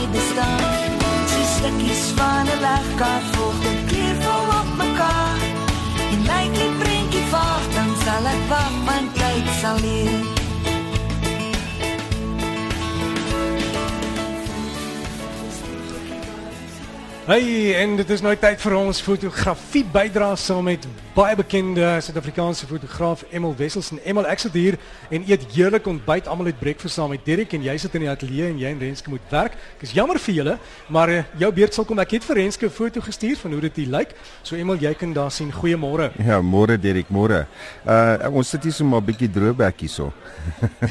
my bestaan Sy stukkies van 'n legkaart volg en kleur vol op mekaar En lyk die prentjie vaag dan sal ek wag want tyd sal leer Hey, en dit is nou tyd vir ons fotografie bydra saam met baie bekende Suid-Afrikaanse fotograaf Emil Wessels en Emil ek sit hier en eet heerlik ontbyt almal het breakfast saam met Derek en jy sit in die ateljee en jy en Renske moet werk. Ek is jammer vir julle, maar uh, jou beurt sal kom. Ek het vir Renske 'n foto gestuur van hoe dit hier lyk. So Emil, jy kan daar sien. Goeiemôre. Ja, môre Derek, môre. Uh ons sit hier so maar 'n bietjie droogberg hierso.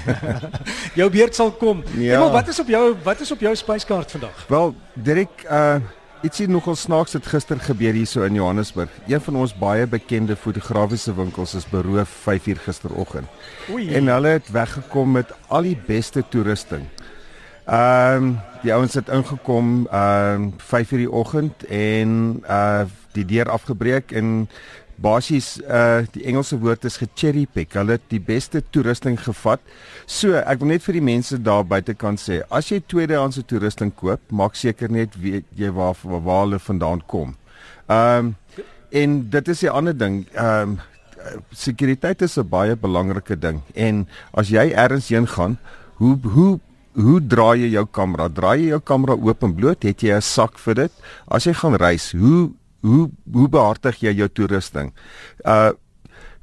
jou beurt sal kom. Ja. Emil, wat is op jou wat is op jou spyskaart vandag? Wel, Derek, uh ietsie nogal snaaks het gister gebeur hierso in Johannesburg. Een van ons baie bekende fotografiese winkels is beroof 5uur gisteroggend. En hulle het weggekom met al die beste toerusting. Ehm um, die ouens het ingekom ehm um, 5uur die oggend en uh die deur afgebreek en basies uh die Engelse woord is gecherry pick. Hulle het die beste toerusting gevat. So, ek wil net vir die mense daar buite kan sê, as jy tweedehandse toerusting koop, maak seker net weet jy waar waar, hulle vandaan kom. Ehm um, en dit is 'n ander ding. Ehm um, sekuriteit is 'n baie belangrike ding en as jy ergens heen gaan, hoe hoe Hoe draai jy jou kamera? Draai jy jou kamera oop en bloot? Het jy 'n sak vir dit? As jy gaan reis, hoe hoe hoe behartig jy jou toerusting? Uh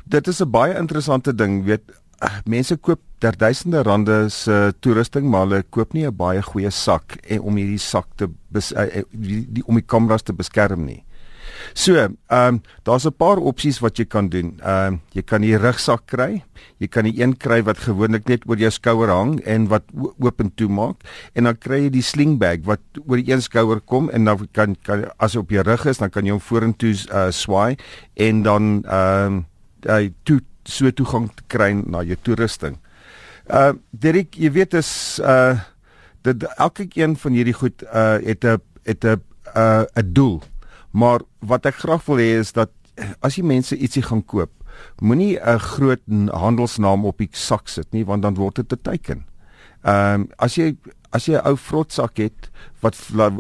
dit is 'n baie interessante ding, weet uh, mense koop ter duisende rande se toerusting, maar hulle koop nie 'n baie goeie sak en om hierdie sak te bes, uh, die, die om die kameras te beskerm nie. So, ehm um, daar's 'n paar opsies wat jy kan doen. Ehm um, jy kan die rugsak kry. Jy kan die een kry wat gewoonlik net oor jou skouer hang en wat oop en toe maak en dan kry jy die sling bag wat oor die een skouer kom en dan kan kan as hy op jou rug is, dan kan jy hom vorentoe uh, swaai en dan ehm um, hy toe so toegang kry na jou toerusting. Uh Derek, jy weet is uh dat elke een van hierdie goed uh het 'n het 'n 'n 'n doel. Maar wat ek graag wil hê is dat as jy mense ietsie gaan koop, moenie 'n groot handelsnaam op die sak sit nie want dan word dit 'n teken. Ehm um, as jy as jy 'n ou vrotsak het wat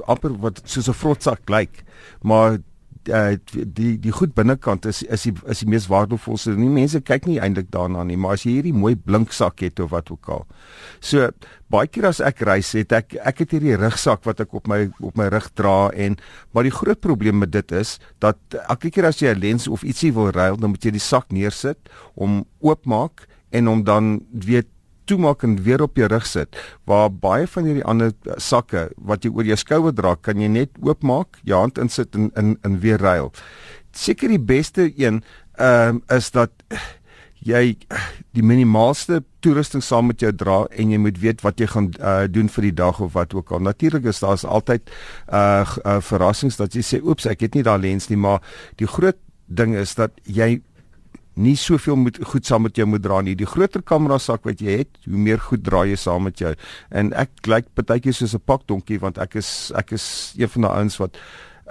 amper wat soos 'n vrotsak lyk, maar uh, die die goed binnekant is is die is die mees waardevolste. Nie mense kyk nie eintlik daarna nie, maar as jy hierdie mooi blink sak het of wat ook al. So baie keer as ek reis, het ek ek het hierdie rugsak wat ek op my op my rug dra en maar die groot probleem met dit is dat elke keer as jy 'n lens of ietsie wil ruil, dan moet jy die sak neersit om oopmaak en om dan weet toemaak en weer op jou rug sit. Waar baie van hierdie ander sakke wat jy oor jou skouer dra, kan jy net oopmaak, jou hand insit en in in weer ruil. Seker die beste een ehm um, is dat jy die minimaalste toerusting saam met jou dra en jy moet weet wat jy gaan uh, doen vir die dag of wat ook al. Natuurlik is daar altyd uh, uh verrassings dat jy sê oeps ek het nie daai lens nie, maar die groot ding is dat jy nie soveel moet goed saam met jou moet dra nie. Die groter kamera sak wat jy het, hoe meer goed dra jy saam met jou. En ek lyk partykeer soos 'n pakdonkie want ek is ek is een van daai ouens wat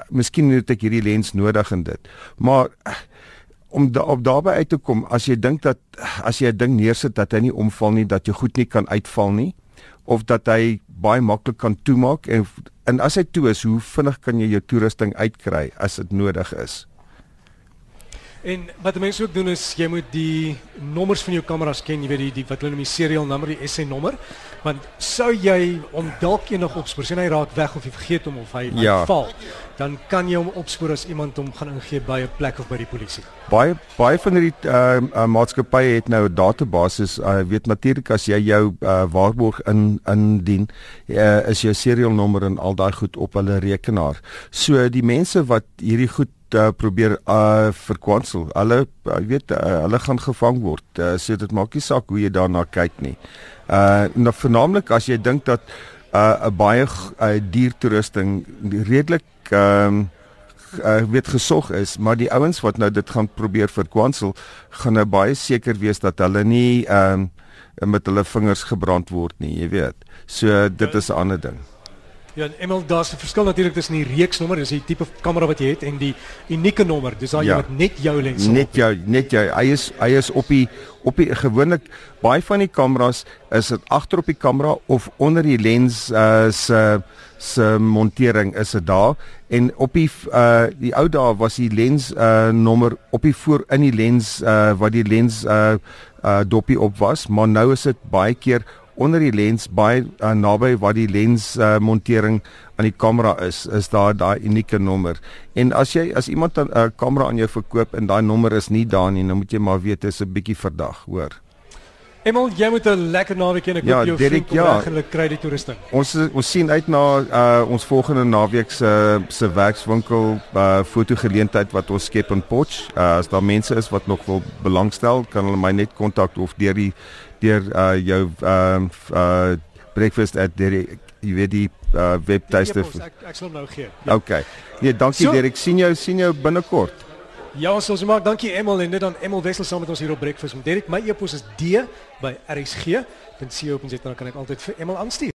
miskien het ek hierdie lens nodig in dit. Maar om da, op daarbey uit te kom, as jy dink dat as jy 'n ding neersit dat hy nie omval nie, dat jy goed nie kan uitval nie of dat hy baie maklik kan toemaak en en as hy toe is, hoe vinnig kan jy jou toerusting uitkry as dit nodig is? En wat mense ook doen is jy moet die nommers van jou kameras ken, jy weet die, die wat hulle noem die serial number, die SA nommer. Want sou jy om dalk enig opspoor, sien hy raak weg of jy vergeet hom of hy, ja. val, dan kan jy hom opspoor as iemand hom gaan ingee by 'n plek of by die polisie. Baie baie van hierdie uh, uh, maatskappye het nou 'n database. Uh, weet natuurlik as jy jou uh, waarborg in indien, uh, is jou serial nommer en al daai goed op hulle rekenaar. So die mense wat hierdie goed uh, probeer uh verkwansel. Hulle uh, weet uh, hulle gaan gevang word. Uh, so dit maak nie saak hoe jy daarna kyk nie. Uh nou veralnik as jy dink dat 'n uh, baie uh, diertoerusting redelik ehm um, uh, weet gesog is, maar die ouens wat nou dit gaan probeer verkwansel, gaan nou baie seker wees dat hulle nie ehm um, met hulle vingers gebrand word nie, jy weet. So dit is 'n ander ding. Ja, Emel, daar's 'n verskil natuurlik tussen die reeksnommer, dis die tipe kamera wat jy het en die unieke nommer. Dis daai Ja. met net jou lens. Net jou net jou hy is hy is op die op die gewoonlik baie van die kameras is dit agter op die kamera of onder die lens uh se se montering is dit daar en op die uh die ou dae was die lens uh nommer op die voor in die lens uh wat die lens uh uh dopie op was maar nou is dit baie keer onder die lens baie uh, naby waar die lens uh, montering aan die kamera is is daar daai unieke nommer. En as jy as iemand 'n uh, kamera aan jou verkoop en daai nommer is nie daar nie dan moet jy maar weet dit is 'n bietjie verdag hoor Emel, jy moet 'n lekker naweek hê en ek Ja, hoop jou Derek, vriend ja. reg en hulle kry die toerusting. ons ons sien uit na uh, ons volgende naweek se se werkswinkel uh, fotogeleentheid wat ons skep in Potch uh, as daar mense is wat nog wil belangstel kan hulle my net kontak of deur die deur uh, jou um uh, breakfast at Derek jy weet die uh, webtuiste Ek ek sal hom nou gee. Ja. Okay. Nee, dankie So- Derek. sien jou sien jou binnekort. Ja, ons so maak. Dankie Emel en dit dan Emel Wessel saam met ons hier op Breakfast met Derek. My e-pos is d by rsg.co.za dan kan ek altyd vir Emel aanstuur.